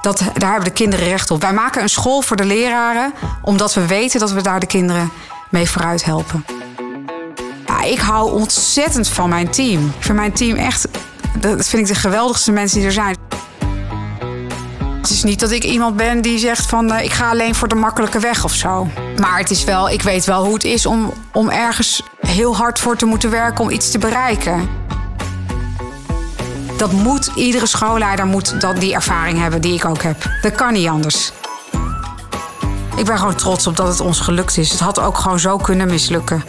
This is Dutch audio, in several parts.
Dat, daar hebben de kinderen recht op. Wij maken een school voor de leraren, omdat we weten dat we daar de kinderen mee vooruit helpen. Ja, ik hou ontzettend van mijn team. Ik vind mijn team echt, dat vind ik de geweldigste mensen die er zijn. Het is niet dat ik iemand ben die zegt van uh, ik ga alleen voor de makkelijke weg of zo. Maar het is wel, ik weet wel hoe het is om, om ergens heel hard voor te moeten werken om iets te bereiken. Dat moet, iedere schoolleider moet dat, die ervaring hebben die ik ook heb. Dat kan niet anders. Ik ben gewoon trots op dat het ons gelukt is. Het had ook gewoon zo kunnen mislukken.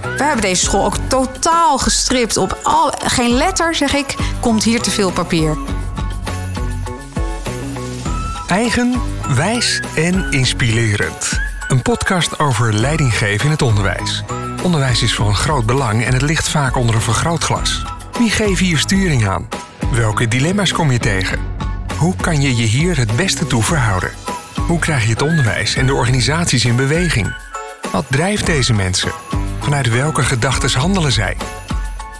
We hebben deze school ook totaal gestript op al, geen letter, zeg ik, komt hier te veel papier. Eigen, wijs en inspirerend. Een podcast over leidinggeven in het onderwijs. Onderwijs is van groot belang en het ligt vaak onder een vergrootglas. Wie geeft hier sturing aan? Welke dilemma's kom je tegen? Hoe kan je je hier het beste toe verhouden? Hoe krijg je het onderwijs en de organisaties in beweging? Wat drijft deze mensen? Vanuit welke gedachten handelen zij?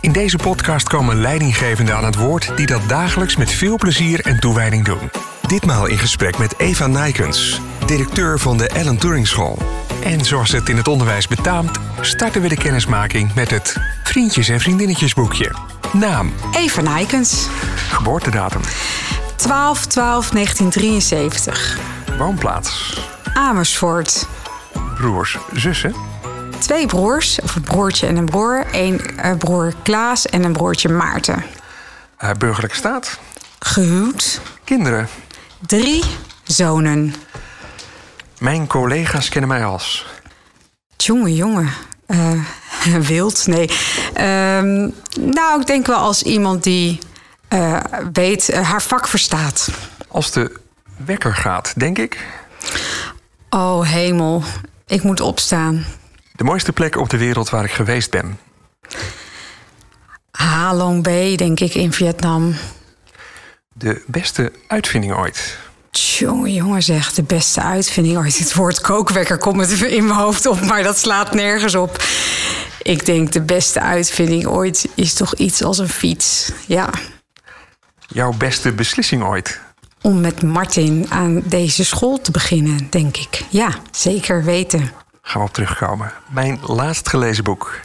In deze podcast komen leidinggevenden aan het woord die dat dagelijks met veel plezier en toewijding doen. Ditmaal in gesprek met Eva Nijkens, directeur van de Ellen Turing School. En zoals het in het onderwijs betaamt, starten we de kennismaking met het Vriendjes- en Vriendinnetjesboekje. Naam? Eva Nijkens. Geboortedatum? 12 12 1973. Woonplaats? Amersfoort. Broers, zussen? Twee broers, of een broertje en een broer. Eén uh, broer Klaas en een broertje Maarten. Uh, burgerlijke staat? Gehuwd. Kinderen? Drie zonen. Mijn collega's kennen mij als. Jongen, jongen. Uh, wild, nee. Uh, nou, ik denk wel als iemand die uh, weet, uh, haar vak verstaat. Als de wekker gaat, denk ik. Oh, hemel. Ik moet opstaan. De mooiste plek op de wereld waar ik geweest ben. Ha Long Bay, denk ik, in Vietnam. De beste uitvinding ooit. Jongen, jongen, zeg, de beste uitvinding ooit. Het woord kookwekker komt me in mijn hoofd op, maar dat slaat nergens op. Ik denk de beste uitvinding ooit is toch iets als een fiets. Ja. Jouw beste beslissing ooit? Om met Martin aan deze school te beginnen, denk ik. Ja, zeker weten. Gaan we op terugkomen. Mijn laatst gelezen boek.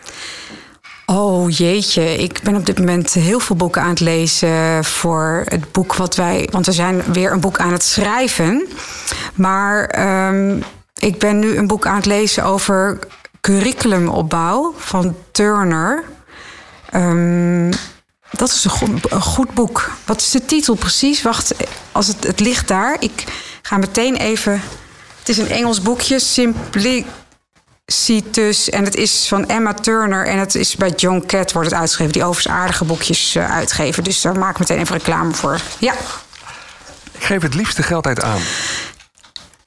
Oh jeetje, ik ben op dit moment heel veel boeken aan het lezen voor het boek wat wij. Want we zijn weer een boek aan het schrijven. Maar um, ik ben nu een boek aan het lezen over curriculumopbouw van Turner. Um, dat is een goed, een goed, boek. Wat is de titel precies? Wacht, als het, het ligt daar. Ik ga meteen even. Het is een Engels boekje, Simplicitus. En het is van Emma Turner. En het is bij John Cat wordt het uitgegeven. Die overigens aardige boekjes uh, uitgeven. Dus daar maak ik meteen even reclame voor. Ja. Ik geef het liefste geld uit aan.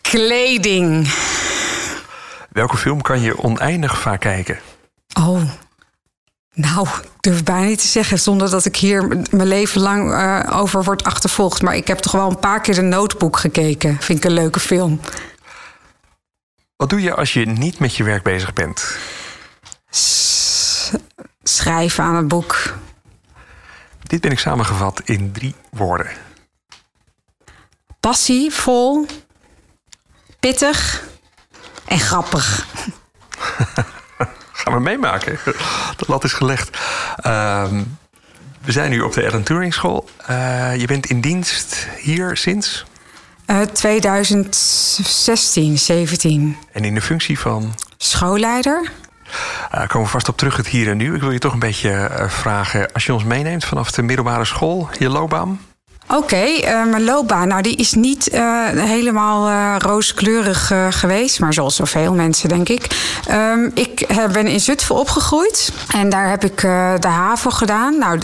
Kleding. Welke film kan je oneindig vaak kijken? Oh, nou, ik durf bijna niet te zeggen zonder dat ik hier mijn leven lang uh, over word achtervolgd. Maar ik heb toch wel een paar keer de Notebook gekeken. Vind ik een leuke film. Wat doe je als je niet met je werk bezig bent? S schrijven aan een boek. Dit ben ik samengevat in drie woorden. Passievol, pittig en grappig. Gaan we meemaken. De lat is gelegd. Uh, we zijn nu op de Ellen Turing School. Uh, je bent in dienst hier sinds? Uh, 2016, 17. En in de functie van? Schoolleider. Uh, komen we vast op terug het hier en nu. Ik wil je toch een beetje uh, vragen, als je ons meeneemt vanaf de middelbare school, je loopbaan. Oké, okay, uh, mijn loopbaan, nou die is niet helemaal rooskleurig geweest, maar zoals zoveel mensen denk ik. Um, ik ben in Zutphen opgegroeid en daar heb ik de HAVO gedaan. Nou,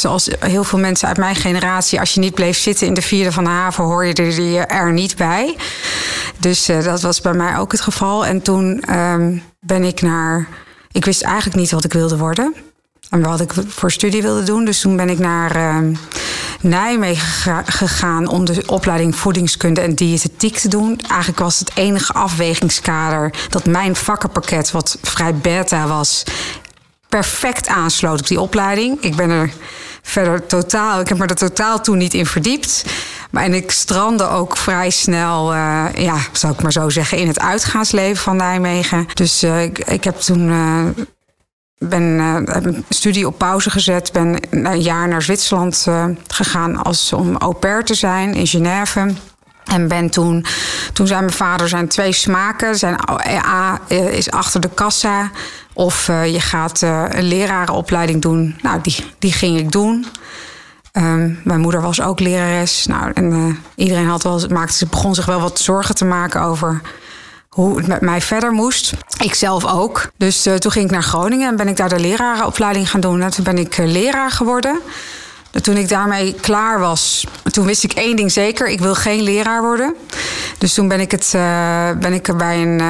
zoals heel veel mensen uit mijn generatie, als je niet bleef zitten in de vierde van de HAVO, hoor je er, er niet bij. Dus dat was bij mij ook het geval. En toen um, ben ik naar. Ik wist eigenlijk niet wat ik wilde worden. En wat ik voor studie wilde doen. Dus toen ben ik naar uh, Nijmegen gegaan om de opleiding voedingskunde en diëtetiek te doen. Eigenlijk was het enige afwegingskader dat mijn vakkenpakket, wat vrij beta was, perfect aansloot op die opleiding. Ik ben er verder totaal, ik heb me er totaal toen niet in verdiept. Maar, en ik strandde ook vrij snel, uh, ja, zou ik maar zo zeggen, in het uitgaansleven van Nijmegen. Dus uh, ik, ik, heb toen. Uh, ben heb een studie op pauze gezet. Ben een jaar naar Zwitserland gegaan als, om au pair te zijn in Genève. En ben toen, toen zei mijn vader, zijn twee smaken. Zijn A is achter de kassa. Of uh, je gaat uh, een lerarenopleiding doen. Nou, die, die ging ik doen. Um, mijn moeder was ook lerares. Nou, en uh, iedereen had wel, maakte, begon zich wel wat zorgen te maken over hoe het met mij verder moest. Ik zelf ook. Dus toen ging ik naar Groningen en ben ik daar de lerarenopleiding gaan doen. En toen ben ik leraar geworden. Toen ik daarmee klaar was, toen wist ik één ding zeker: ik wil geen leraar worden. Dus toen ben ik, het, uh, ben ik bij een,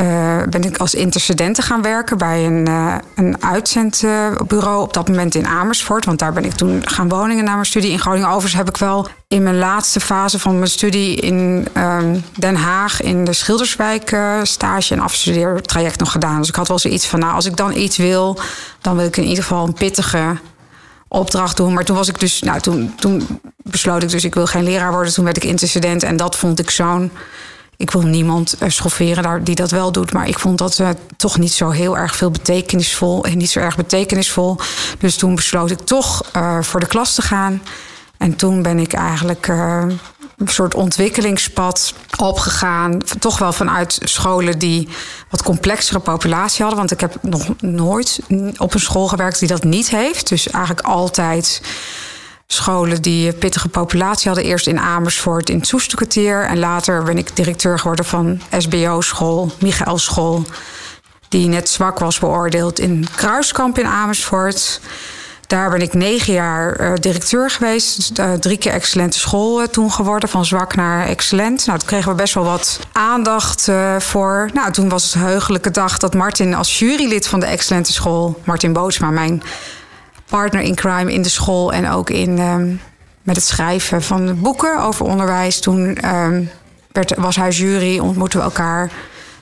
uh, ben ik als intercedente gaan werken bij een, een uitzendbureau. Op dat moment in Amersfoort, want daar ben ik toen gaan wonen na mijn studie in Groningen. Overigens heb ik wel in mijn laatste fase van mijn studie in ehm, Den Haag in de Schilderswijk stage en afstudeertraject nog gedaan. Dus ik had wel zoiets van: nou, als ik dan iets wil, dan wil ik in ieder geval een pittige opdracht doen. Maar toen was ik dus, nou, toen, toen besloot ik dus, ik wil geen leraar worden. Toen werd ik intercedent en dat vond ik zo'n. Ik wil niemand uh, schofferen die dat wel doet. Maar ik vond dat uh, toch niet zo heel erg veel betekenisvol. En niet zo erg betekenisvol. Dus toen besloot ik toch voor de klas te gaan. En toen ben ik eigenlijk een soort ontwikkelingspad opgegaan. Toch wel vanuit scholen die wat complexere populatie hadden. Want ik heb nog nooit op een school gewerkt die dat niet heeft. Dus eigenlijk altijd scholen die pittige populatie hadden. Eerst in Amersfoort in het Soesterkwartier. En later ben ik directeur geworden van SBO-school, Michael School. Die net zwak was beoordeeld in Kruiskamp in Amersfoort. Daar ben ik negen jaar uh, directeur geweest. Dus, uh, drie keer excellente school uh, toen geworden. Van zwak naar excellent. Nou, toen kregen we best wel wat aandacht voor. Nou, toen was het heugelijke dag dat Martin als jurylid van de excellente school... Martin Bootsma, mijn partner in crime in de school... en ook in, um, met het schrijven van boeken over onderwijs. Toen um, werd, was hij jury, ontmoetten we elkaar.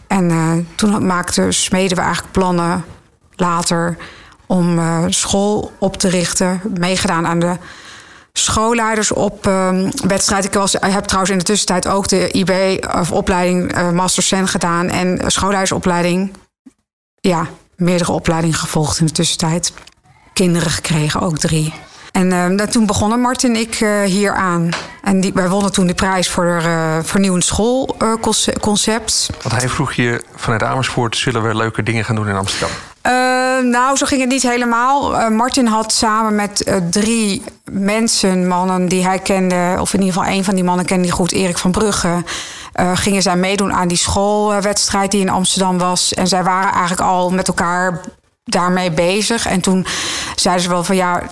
En toen maakten, smeden we eigenlijk plannen later om uh, school op te richten. Meegedaan aan de schoolleidersopwedstrijd. Ehm, uh, ik heb trouwens in de tussentijd ook de IB of opleiding uh, Master Sen gedaan en schoolleidersopleiding. Ja, meerdere opleidingen gevolgd in de tussentijd. Kinderen gekregen, ook drie. En uh, toen begonnen Martin en ik uh, hier aan. En die, wij wonnen toen de prijs voor uh, vernieuwend schoolconcept. Want hij vroeg je vanuit Amersfoort... zullen we leuke dingen gaan doen in Amsterdam? Nou, zo ging het niet helemaal. Martin had samen met drie mensen, mannen die hij kende... of in ieder geval één van die mannen kende die goed, Erik van Brugge... gingen zij meedoen aan die schoolwedstrijd die in Amsterdam was. En zij waren eigenlijk al met elkaar daarmee bezig. En toen zeiden ze wel van ja,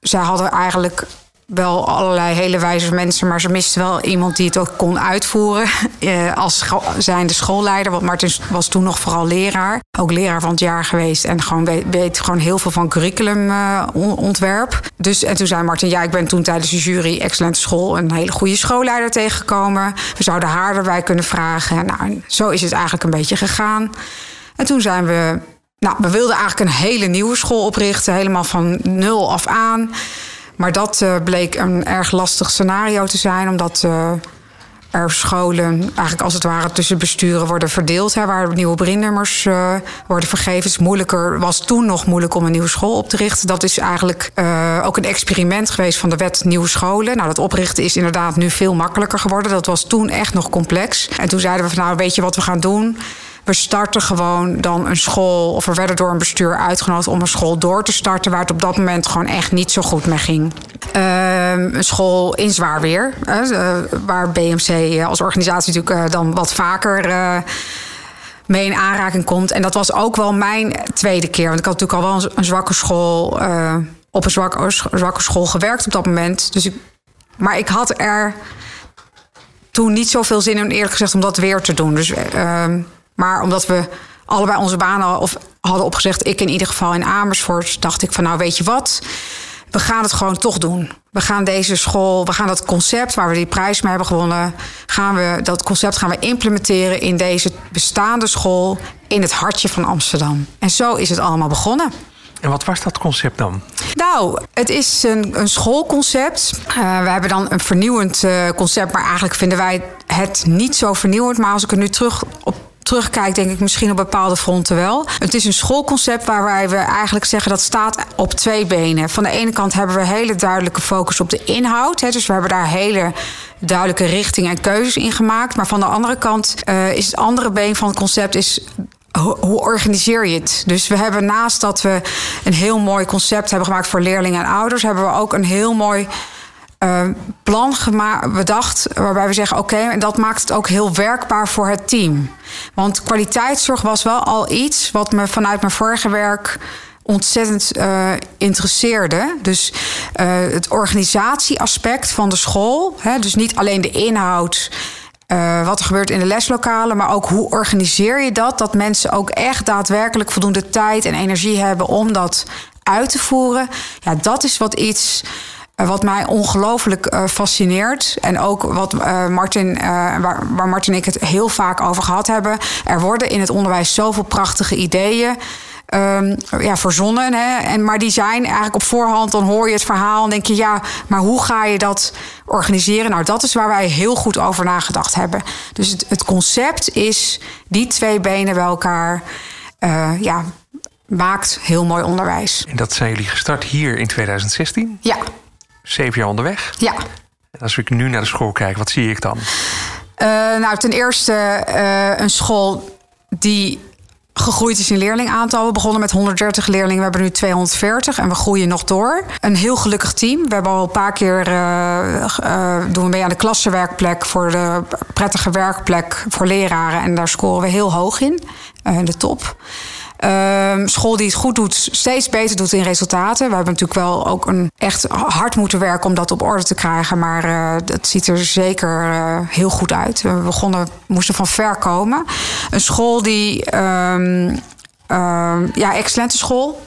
zij hadden eigenlijk wel allerlei hele wijze mensen, maar ze misten wel iemand die het ook kon uitvoeren. Eh, als zijnde schoolleider, want Martin was toen nog vooral leraar. Ook leraar van het jaar geweest en gewoon weet, gewoon heel veel van curriculumontwerp. Uh, dus en toen zei Martin, ja, ik ben toen tijdens de jury Excellente School een hele goede schoolleider tegengekomen. We zouden haar erbij kunnen vragen. Nou, zo is het eigenlijk een beetje gegaan. En toen zijn we nou, we wilden eigenlijk een hele nieuwe school oprichten, helemaal van nul af aan. Maar dat uh, bleek een erg lastig scenario te zijn, omdat uh, er scholen eigenlijk als het ware tussen besturen worden verdeeld, hè, waar nieuwe brinnummers uh, worden vergeven. Het is moeilijker, was toen nog moeilijk om een nieuwe school op te richten. Dat is eigenlijk ook een experiment geweest van de wet nieuwe scholen. Nou, dat oprichten is inderdaad nu veel makkelijker geworden. Dat was toen echt nog complex. En toen zeiden we van nou, weet je wat we gaan doen? We starten gewoon dan een school. Of we werden door een bestuur uitgenodigd om een school door te starten. Waar het op dat moment gewoon echt niet zo goed mee ging. Uh, een school in zwaar weer. Uh, waar BMC eh, als organisatie natuurlijk uh, dan wat vaker mee in aanraking komt. En dat was ook wel mijn tweede keer. Want ik had natuurlijk al wel een, zwakke school. op een zwakke, zwakke school gewerkt op dat moment. Dus ik, maar ik had er toen niet zoveel zin in, eerlijk gezegd, om dat weer te doen. Dus ehm, maar omdat we allebei onze banen of hadden opgezegd, ik in ieder geval in Amersfoort, dacht ik van nou weet je wat, we gaan het gewoon toch doen. We gaan deze school, we gaan dat concept waar we die prijs mee hebben gewonnen, gaan we dat concept gaan we implementeren in deze bestaande school in het hartje van Amsterdam. En zo is het allemaal begonnen. En wat was dat concept dan? Nou, het is een, een schoolconcept. Uh, we hebben dan een vernieuwend uh, concept, maar eigenlijk vinden wij het niet zo vernieuwend. Maar als ik er nu terug op terugkijk, denk ik misschien op bepaalde fronten wel. Het is een schoolconcept waarbij we eigenlijk zeggen dat staat op twee benen. Van de ene kant hebben we hele duidelijke focus op de inhoud. Hè, dus we hebben daar hele duidelijke richting en keuzes in gemaakt. Maar van de andere kant uh, is het andere been van het concept is hoe organiseer je het? Dus we hebben naast dat we een heel mooi concept hebben gemaakt voor leerlingen en ouders, hebben we ook een heel mooi uh, plan bedacht. Waarbij we zeggen: oké, en dat maakt het ook heel werkbaar voor het team. Want kwaliteitszorg was wel al iets wat me vanuit mijn vorige werk ontzettend uh, interesseerde. Dus uh, het organisatieaspect van de school. Hè, dus niet alleen de inhoud. Uh, wat er gebeurt in de leslokalen, maar ook hoe organiseer je dat? Dat mensen ook echt daadwerkelijk voldoende tijd en energie hebben om dat uit te voeren. Ja, dat is wat iets wat mij ongelooflijk uh, fascineert. En ook wat uh, Martin, uh, waar, waar Martin en ik het heel vaak over gehad hebben. Er worden in het onderwijs zoveel prachtige ideeën. Um, ja, verzonnen. Hè? En, maar die zijn eigenlijk op voorhand, dan hoor je het verhaal en denk je, ja, maar hoe ga je dat organiseren? Nou, dat is waar wij heel goed over nagedacht hebben. Dus het, het concept is die twee benen bij elkaar. ja, maakt heel mooi onderwijs. En dat zijn jullie gestart hier in 2016? Ja zeven jaar onderweg. Ja. En als ik nu naar de school kijk, wat zie ik dan? Uh, nou, ten eerste uh, een school die gegroeid is in leerlingaantal. We begonnen met 130 leerlingen, we hebben nu 240 en we groeien nog door. Een heel gelukkig team. We hebben al een paar keer uh, doen we mee aan de klassenwerkplek voor de prettige werkplek voor leraren en daar scoren we heel hoog in, in de top. Uh, school die het goed doet, steeds beter doet in resultaten. We hebben natuurlijk wel ook een echt hard moeten werken om dat op orde te krijgen. Maar dat ziet er zeker uh, heel goed uit. We begonnen, moesten van ver komen. Een school die, um, ja, excellente school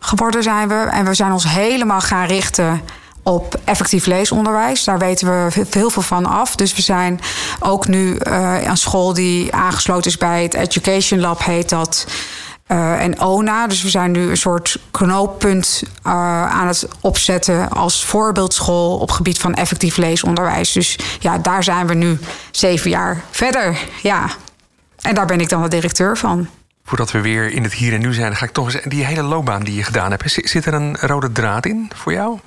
geworden zijn we. En we zijn ons helemaal gaan richten op effectief leesonderwijs. Daar weten we heel veel van af. Dus we zijn ook nu uh, een school die aangesloten is bij het Education Lab, heet dat. Uh, en ONA. Dus we zijn nu een soort knooppunt uh, aan het opzetten als voorbeeldschool op gebied van effectief leesonderwijs. Dus ja, daar zijn we nu zeven jaar verder. Ja. En daar ben ik dan de directeur van. Voordat we weer in het hier en nu zijn, ga ik toch eens die hele loopbaan die je gedaan hebt. Zit er een rode draad in voor jou?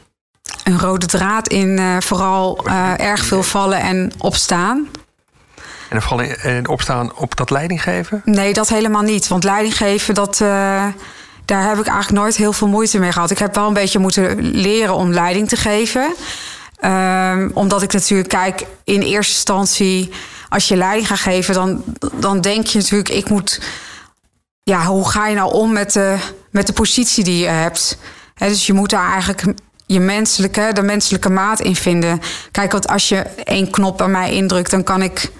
Een rode draad in uh, vooral erg veel vallen en opstaan. En vallen en opstaan op dat leidinggeven? Nee, dat helemaal niet. Want leidinggeven, dat, uh, daar heb ik eigenlijk nooit heel veel moeite mee gehad. Ik heb wel een beetje moeten leren om leiding te geven. Um, omdat ik natuurlijk kijk, in eerste instantie, als je leiding gaat geven, dan, dan denk je natuurlijk, ik moet. Ja, hoe ga je nou om met de, met de positie die je hebt? He, dus je moet daar eigenlijk je menselijke, de menselijke maat in vinden. Kijk, want als je één knop bij mij indrukt, dan kan ik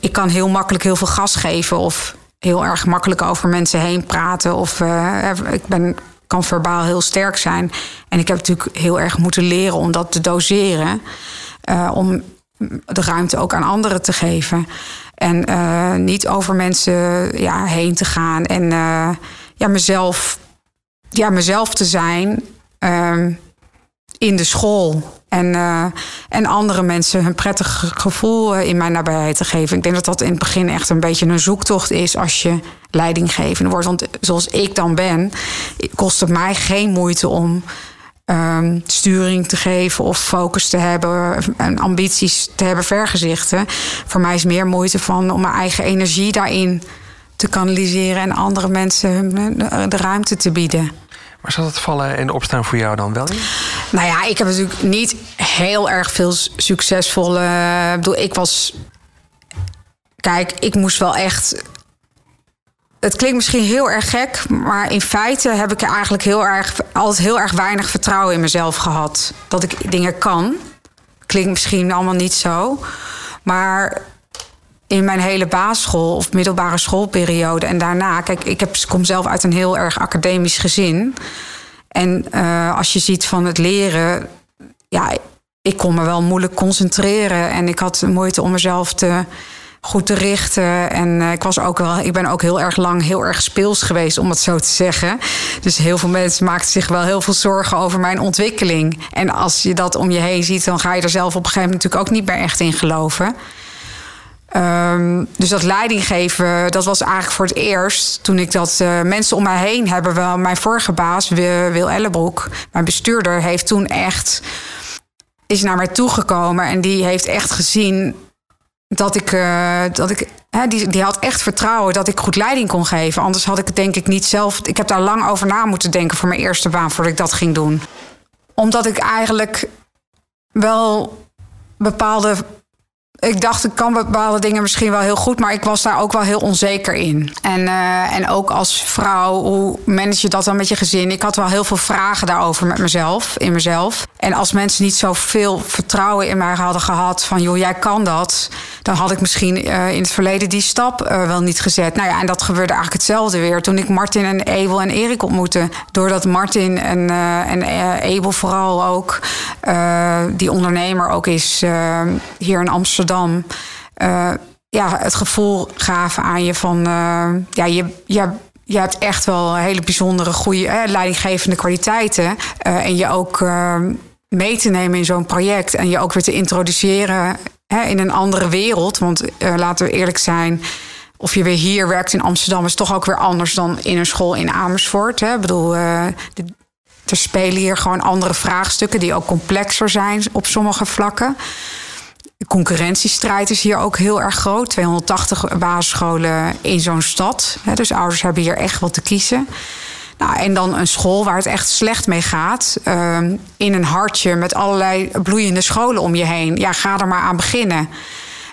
ik kan heel makkelijk heel veel gas geven of heel erg makkelijk over mensen heen praten. Of uh, ik ben, kan verbaal heel sterk zijn. En ik heb natuurlijk heel erg moeten leren om dat te doseren. Uh, om de ruimte ook aan anderen te geven. En uh, niet over mensen ja, heen te gaan. En ja, mezelf, ja, mezelf te zijn ehm, in de school. En, uh, en andere mensen een prettig gevoel in mijn nabijheid te geven. Ik denk dat dat in het begin echt een beetje een zoektocht is als je leidinggevende wordt. Want zoals ik dan ben, kost het mij geen moeite om um, sturing te geven of focus te hebben en ambities te hebben, vergezichten. Voor mij is meer moeite van om mijn eigen energie daarin te kanaliseren en andere mensen de ruimte te bieden. Maar zat het vallen en opstaan voor jou dan wel? Nou ja, ik heb natuurlijk niet heel erg veel succesvolle. Ik bedoel, ik was. Kijk, ik moest wel echt. Het klinkt misschien heel erg gek, maar in feite heb ik eigenlijk heel erg, altijd heel erg weinig vertrouwen in mezelf gehad. Dat ik dingen kan. Klinkt misschien allemaal niet zo. Maar in mijn hele basisschool of middelbare schoolperiode en daarna. Kijk, ik kom zelf uit een heel erg academisch gezin. En uh, als je ziet van het leren, ja, ik kon me wel moeilijk concentreren. En ik had moeite om mezelf te goed te richten. En ik, was ook wel, ik ben ook heel erg lang heel erg speels geweest, om het zo te zeggen. Dus heel veel mensen maakten zich wel heel veel zorgen over mijn ontwikkeling. En als je dat om je heen ziet, dan ga je er zelf op een gegeven moment natuurlijk ook niet meer echt in geloven. Um, dus dat leidinggeven, dat was eigenlijk voor het eerst toen ik dat uh, mensen om mij heen hebben wel. Mijn vorige baas, Wil Ellebroek, mijn bestuurder, heeft toen echt is naar mij toegekomen en die heeft echt gezien dat ik, uh, dat ik die, die had echt vertrouwen dat ik goed leiding kon geven. Anders had ik het denk ik niet zelf. Ik heb daar lang over na moeten denken voor mijn eerste baan voordat ik dat ging doen. Omdat ik eigenlijk wel bepaalde ik dacht, ik kan bepaalde dingen misschien wel heel goed, maar ik was daar ook wel heel onzeker in. En, uh, en ook als vrouw, hoe manage je dat dan met je gezin? Ik had wel heel veel vragen daarover met mezelf, in mezelf. En als mensen niet zoveel vertrouwen in mij hadden gehad, van joh, jij kan dat, dan had ik misschien uh, in het verleden die stap uh, wel niet gezet. Nou ja, en dat gebeurde eigenlijk hetzelfde weer toen ik Martin en Abel en Erik ontmoette. Doordat Martin en, en Abel vooral ook, die ondernemer ook is hier in Amsterdam uh, ja, het gevoel gaven aan je van uh, ja, je, je, je hebt echt wel hele bijzondere, goede eh, leidinggevende kwaliteiten. En je ook mee te nemen in zo'n project en je ook weer te introduceren hè, in een andere wereld. Want laten we eerlijk zijn. Of je weer hier werkt in Amsterdam is toch ook weer anders dan in een school in Amersfoort. Hè? Ik bedoel, de, er spelen hier gewoon andere vraagstukken die ook complexer zijn op sommige vlakken. De concurrentiestrijd is hier ook heel erg groot. 280 basisscholen in zo'n stad. Dus ouders hebben hier echt wat te kiezen. Nou, en dan een school waar het echt slecht mee gaat. Ehm, in een hartje met allerlei bloeiende scholen om je heen. Ja, ga er maar aan beginnen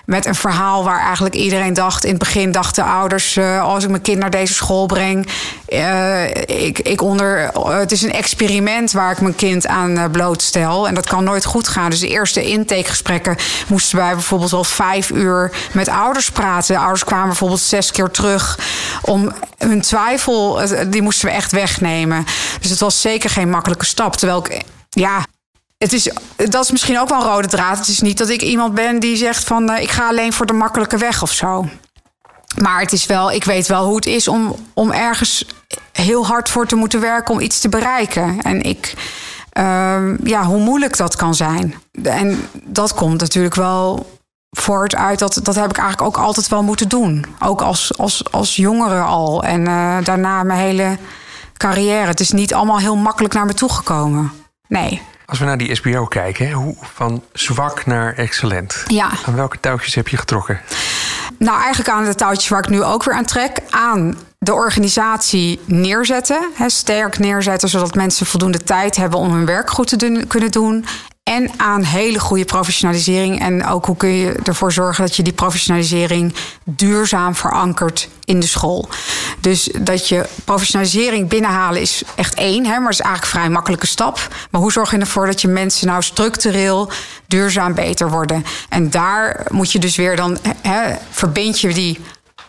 met een verhaal waar eigenlijk iedereen dacht... in het begin dachten ouders, uh, als ik mijn kind naar deze school breng... Uh, ik, ik onder, het is een experiment waar ik mijn kind aan blootstel. En dat kan nooit goed gaan. Dus de eerste intakegesprekken moesten wij bijvoorbeeld al vijf uur met ouders praten. De ouders kwamen bijvoorbeeld zes keer terug om hun twijfel... die moesten we echt wegnemen. Dus het was zeker geen makkelijke stap. Terwijl ik ja, het is, dat is misschien ook wel een rode draad. Het is niet dat ik iemand ben die zegt van uh, ik ga alleen voor de makkelijke weg of zo. Maar het is wel, ik weet wel hoe het is om, om ergens heel hard voor te moeten werken om iets te bereiken. En ik, uh, ja, hoe moeilijk dat kan zijn. En dat komt natuurlijk wel voort uit dat, dat heb ik eigenlijk ook altijd wel moeten doen. Ook als, als, als jongere al. En uh, daarna mijn hele carrière. Het is niet allemaal heel makkelijk naar me toegekomen. Nee. Als we naar die SBO kijken, hoe van zwak naar excellent. Ja. Aan welke touwtjes heb je getrokken? Nou, eigenlijk aan de touwtjes waar ik nu ook weer aan trek. Aan de organisatie neerzetten. Hè, sterk neerzetten, zodat mensen voldoende tijd hebben om hun werk goed te doen, kunnen doen. En aan hele goede professionalisering. En ook hoe kun je ervoor zorgen dat je die professionalisering duurzaam verankert in de school. Dus dat je professionalisering binnenhalen is echt één, hè, maar is eigenlijk een vrij makkelijke stap. Maar hoe zorg je ervoor dat je mensen nou structureel duurzaam beter worden? En daar moet je dus weer dan, hè, verbind je die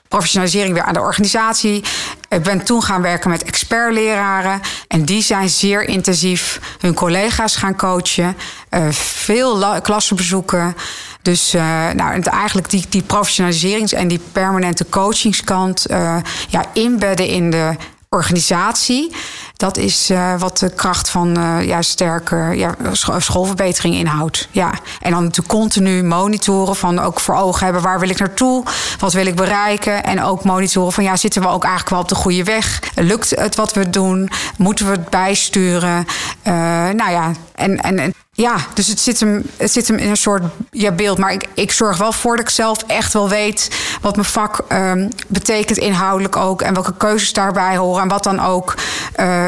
professionalisering weer aan de organisatie. Ik ben toen gaan werken met expertleraren. En die zijn zeer intensief hun collega's gaan coachen. Uh, veel klassen bezoeken. Dus uh, nou, eigenlijk die, die professionaliserings- en die permanente coachingskant uh, ja, inbedden in de organisatie. Dat is uh, wat de kracht van uh, ja, sterke ja, schoolverbetering inhoudt. Ja. En dan natuurlijk continu monitoren van ook voor ogen hebben waar wil ik naartoe, wat wil ik bereiken. En ook monitoren van ja, zitten we ook eigenlijk wel op de goede weg? Lukt het wat we doen? Moeten we het bijsturen? Uh, nou ja, en, en ja, dus het zit hem, het zit hem in een soort ja, beeld. Maar ik, ik zorg wel voor dat ik zelf echt wel weet wat mijn vak um, betekent inhoudelijk ook. En welke keuzes daarbij horen. En wat dan ook uh,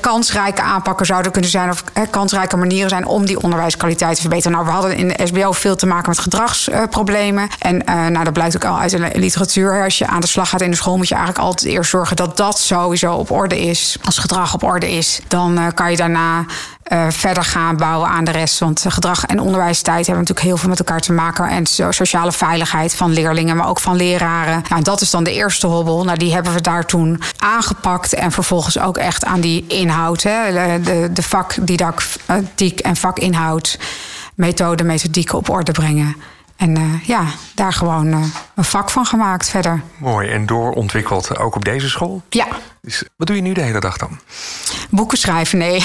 kansrijke aanpakken zouden kunnen zijn. Of kansrijke manieren zijn om die onderwijskwaliteit te verbeteren. Nou, we hadden in de SBO veel te maken met gedragsproblemen. en nou, dat blijkt ook al uit de literatuur. Als je aan de slag gaat in de school, moet je eigenlijk altijd eerst zorgen dat dat sowieso op orde is. Als gedrag op orde is, dan kan je daarna uh, verder gaan bouwen aan de rest. Want gedrag en onderwijstijd hebben natuurlijk heel veel met elkaar te maken. En sociale veiligheid van leerlingen, maar ook van leraren. Nou, dat is dan de eerste hobbel. Nou, die hebben we daar toen aangepakt. En vervolgens ook echt aan die inhoud. Hè, de, de vakdidactiek en vakinhoud. Methode, methodiek op orde brengen. En uh, ja, daar gewoon uh, een vak van gemaakt verder. Mooi. En doorontwikkeld ook op deze school? Ja. Dus wat doe je nu de hele dag dan? Boeken schrijven, nee.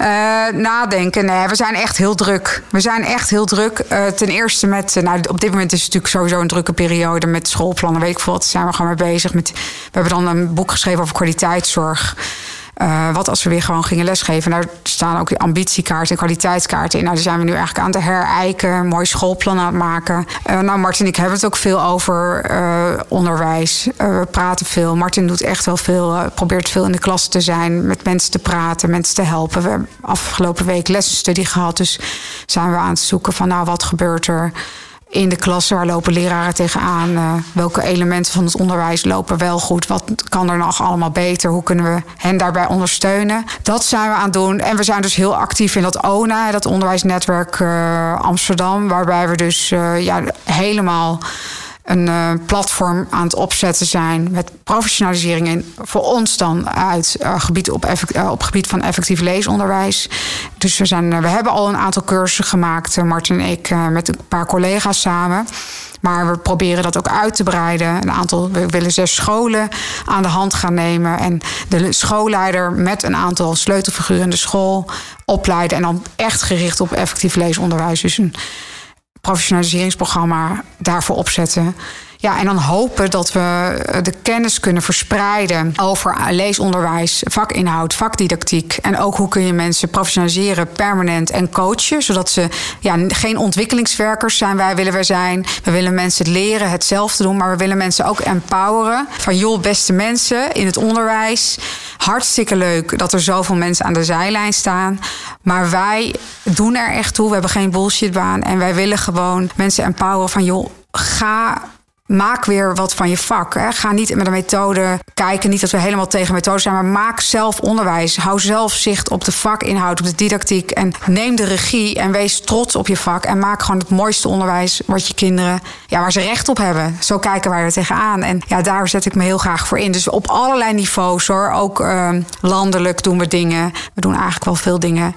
uh, nadenken, nee. We zijn echt heel druk. We zijn echt heel druk. ten eerste met, nou, op dit moment is het natuurlijk sowieso een drukke periode met schoolplannen, weet ik veel wat. Zijn we gewoon mee bezig. Met, we hebben dan een boek geschreven over kwaliteitszorg. Uh, wat als we weer gewoon gingen lesgeven? Daar staan ook ambitiekaarten en kwaliteitskaarten in. Nou, daar zijn we nu eigenlijk aan het herijken. Mooi schoolplan aan het maken. Uh, nou, Martin en ik hebben het ook veel over uh, onderwijs. we praten veel. Martin doet echt wel veel. probeert veel in de klas te zijn. Met mensen te praten, mensen te helpen. We hebben afgelopen week lessenstudie gehad. Dus zijn we aan het zoeken van nou, wat gebeurt er? In de klas, waar lopen leraren tegenaan? Uh, welke elementen van het onderwijs lopen wel goed? Wat kan er nog allemaal beter? Hoe kunnen we hen daarbij ondersteunen? Dat zijn we aan het doen. En we zijn dus heel actief in dat ONA, dat onderwijsnetwerk uh, Amsterdam, waarbij we dus uh, ja, helemaal een uh, platform aan het opzetten zijn met professionalisering in voor ons dan uit uh, gebied op, uh, op gebied van effectief leesonderwijs. Dus we, zijn, we hebben al een aantal cursussen gemaakt, Martin en ik, met een paar collega's samen. Maar we proberen dat ook uit te breiden. Een aantal, we willen zes scholen aan de hand gaan nemen. En de schoolleider met een aantal sleutelfiguren in de school opleiden. En dan echt gericht op effectief leesonderwijs. Dus een professionaliseringsprogramma daarvoor opzetten. Ja, en dan hopen dat we de kennis kunnen verspreiden over leesonderwijs, vakinhoud, vakdidactiek. En ook hoe kun je mensen professionaliseren permanent en coachen. Zodat ze ja, geen ontwikkelingswerkers zijn. Wij willen we zijn. We willen mensen leren hetzelfde doen. Maar we willen mensen ook empoweren. Van joh, beste mensen in het onderwijs. Hartstikke leuk dat er zoveel mensen aan de zijlijn staan. Maar wij doen er echt toe. We hebben geen bullshitbaan. En wij willen gewoon mensen empoweren van joh, ga maak weer wat van je vak. Hè. Ga niet met een methode kijken. Niet dat we helemaal tegen methodes zijn, maar maak zelf onderwijs. Hou zelf zicht op de vakinhoud, op de didactiek. En neem de regie en wees trots op je vak. En maak gewoon het mooiste onderwijs wat je kinderen, ja, waar ze recht op hebben. Zo kijken wij er tegenaan. En ja, daar zet ik me heel graag voor in. Dus op allerlei niveaus hoor. Ook uh, landelijk doen we dingen. We doen eigenlijk wel veel dingen.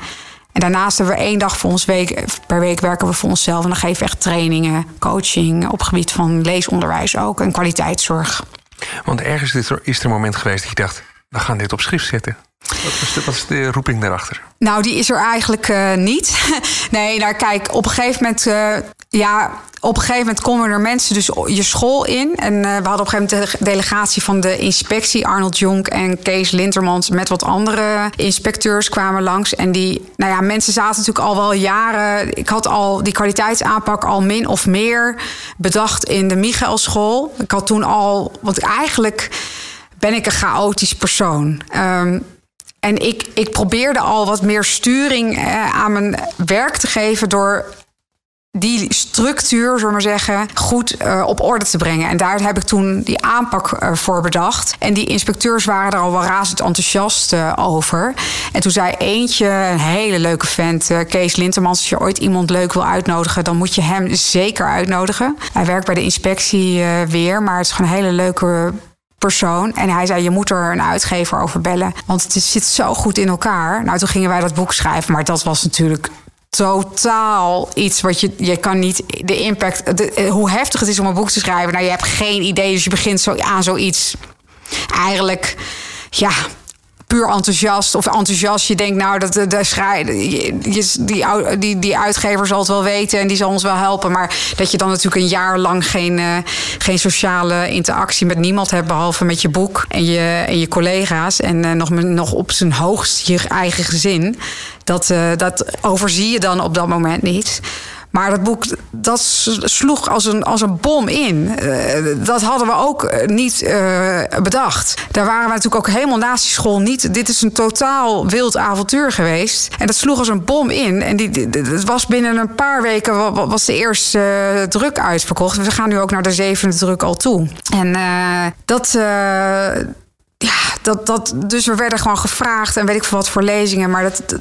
En daarnaast hebben we één dag voor ons week, per week werken we voor onszelf. En dan geven we echt trainingen, coaching op gebied van leesonderwijs ook en kwaliteitszorg. Want ergens is er, is er een moment geweest dat je dacht, we gaan dit op schrift zetten. Wat is de, roeping daarachter? Nou, die is er eigenlijk uh, niet. nee, nou kijk, op een gegeven moment... Uh, ja, op een gegeven moment komen er mensen dus je school in. En uh, we hadden op een gegeven moment de delegatie van de inspectie... Arnold Jonk en Kees Lintermans met wat andere inspecteurs kwamen langs. En die, nou ja, mensen zaten natuurlijk al wel jaren... Ik had al die kwaliteitsaanpak al min of meer bedacht in de Michaelschool. Ik had toen al... Want eigenlijk ben ik een chaotisch persoon. Um, en ik, ik probeerde al wat meer sturing eh, aan mijn werk te geven door die structuur, zullen we maar zeggen, goed uh, op orde te brengen. En daar heb ik toen die aanpak uh, voor bedacht. En die inspecteurs waren er al wel razend enthousiast uh, over. En toen zei eentje, een hele leuke vent, Kees Lintermans... als je ooit iemand leuk wil uitnodigen, dan moet je hem zeker uitnodigen. Hij werkt bij de inspectie weer, maar het is gewoon een hele leuke persoon. En hij zei, je moet er een uitgever over bellen. Want het zit zo goed in elkaar. Nou, toen gingen wij dat boek schrijven. Maar dat was natuurlijk totaal iets wat je... Je kan niet de impact... Hoe heftig het is om een boek te schrijven. Nou, je hebt geen idee. Dus je begint zo aan zoiets... Eigenlijk ja, puur enthousiast of enthousiast. Je denkt, nou, dat de, de die, die, die uitgever zal het wel weten en die zal ons wel helpen. Maar dat je dan natuurlijk een jaar lang geen, uh, geen sociale interactie met niemand hebt, behalve met je boek en je, en je collega's. En uh, nog, nog op zijn hoogst je eigen gezin. Dat, dat overzie je dan op dat moment niet. Maar dat boek, dat sloeg als een, als een bom in. Uh, dat hadden we ook eh, niet uh, bedacht. Daar waren we natuurlijk ook helemaal naast die school niet. Dit is een totaal wild avontuur geweest. En dat sloeg als een bom in. En die, het was binnen een paar weken was de eerste druk uitverkocht. We gaan nu ook naar de zevende druk al toe. En dat ja, dat, dat, dus we werden gewoon gevraagd en weet ik veel wat voor lezingen. Maar dat,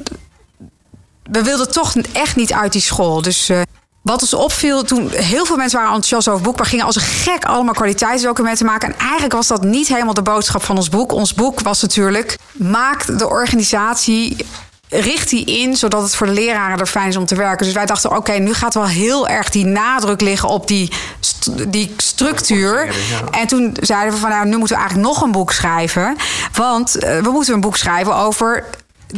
we wilden toch echt niet uit die school. Dus uh, wat ons opviel toen heel veel mensen waren enthousiast over het boek, maar gingen als een gek allemaal kwaliteitsdocumenten maken. En eigenlijk was dat niet helemaal de boodschap van ons boek. Ons boek was natuurlijk: maak de organisatie richt die in zodat het voor de leraren er fijn is om te werken. Dus wij dachten, oké, nu gaat wel heel erg die nadruk liggen op die, die structuur. En toen zeiden we van, nou, nu moeten we eigenlijk nog een boek schrijven. Want uh, we moeten een boek schrijven over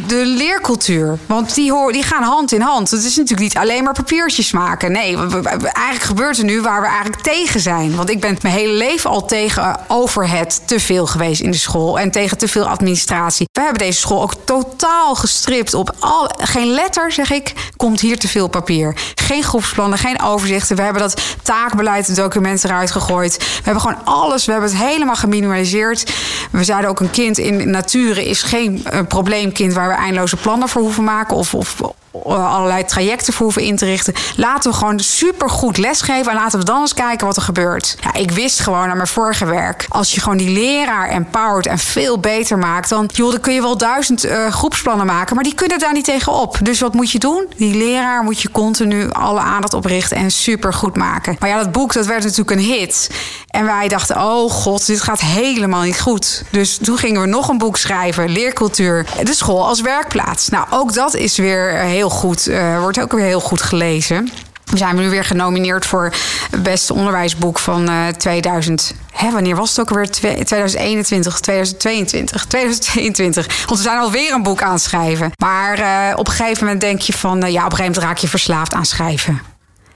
de leercultuur. Want die, hoor, die gaan hand in hand. Het is natuurlijk niet alleen maar papiertjes maken. Nee, eigenlijk gebeurt er nu waar we eigenlijk tegen zijn. Want ik ben mijn hele leven al tegen overhead te veel geweest in de school. En tegen te veel administratie. We hebben deze school ook totaal gestript op al, geen letter, zeg ik, komt hier te veel papier. Geen groepsplannen, geen overzichten. We hebben dat taakbeleid document eruit gegooid. We hebben gewoon alles, we hebben het helemaal geminimaliseerd. We zeiden ook een kind in nature is geen uh, probleemkind waar we eindeloze plannen voor hoeven maken of, of allerlei trajecten voor hoeven in te richten. Laten we gewoon super goed lesgeven en laten we dan eens kijken wat er gebeurt. Ja, ik wist gewoon aan mijn vorige werk, als je gewoon die leraar empowert en veel beter maakt, dan, joh, dan kun je wel duizend uh, groepsplannen maken, maar die kunnen daar niet tegen op. Dus wat moet je doen? Die leraar moet je continu alle aandacht oprichten en super goed maken. Maar ja, dat boek dat werd natuurlijk een hit. En wij dachten, oh god, dit gaat helemaal niet goed. Dus toen gingen we nog een boek schrijven, leercultuur, de school als werkplaats. Nou, ook dat is weer heel heel goed, uh, wordt ook weer heel goed gelezen. We zijn nu weer genomineerd voor beste onderwijsboek van uh, 2000. Hè, wanneer was het ook weer? 2021, 2022, 2022. Want we zijn alweer een boek aan het schrijven. Maar uh, op een gegeven moment denk je van... Ja, op een gegeven moment raak je verslaafd aan schrijven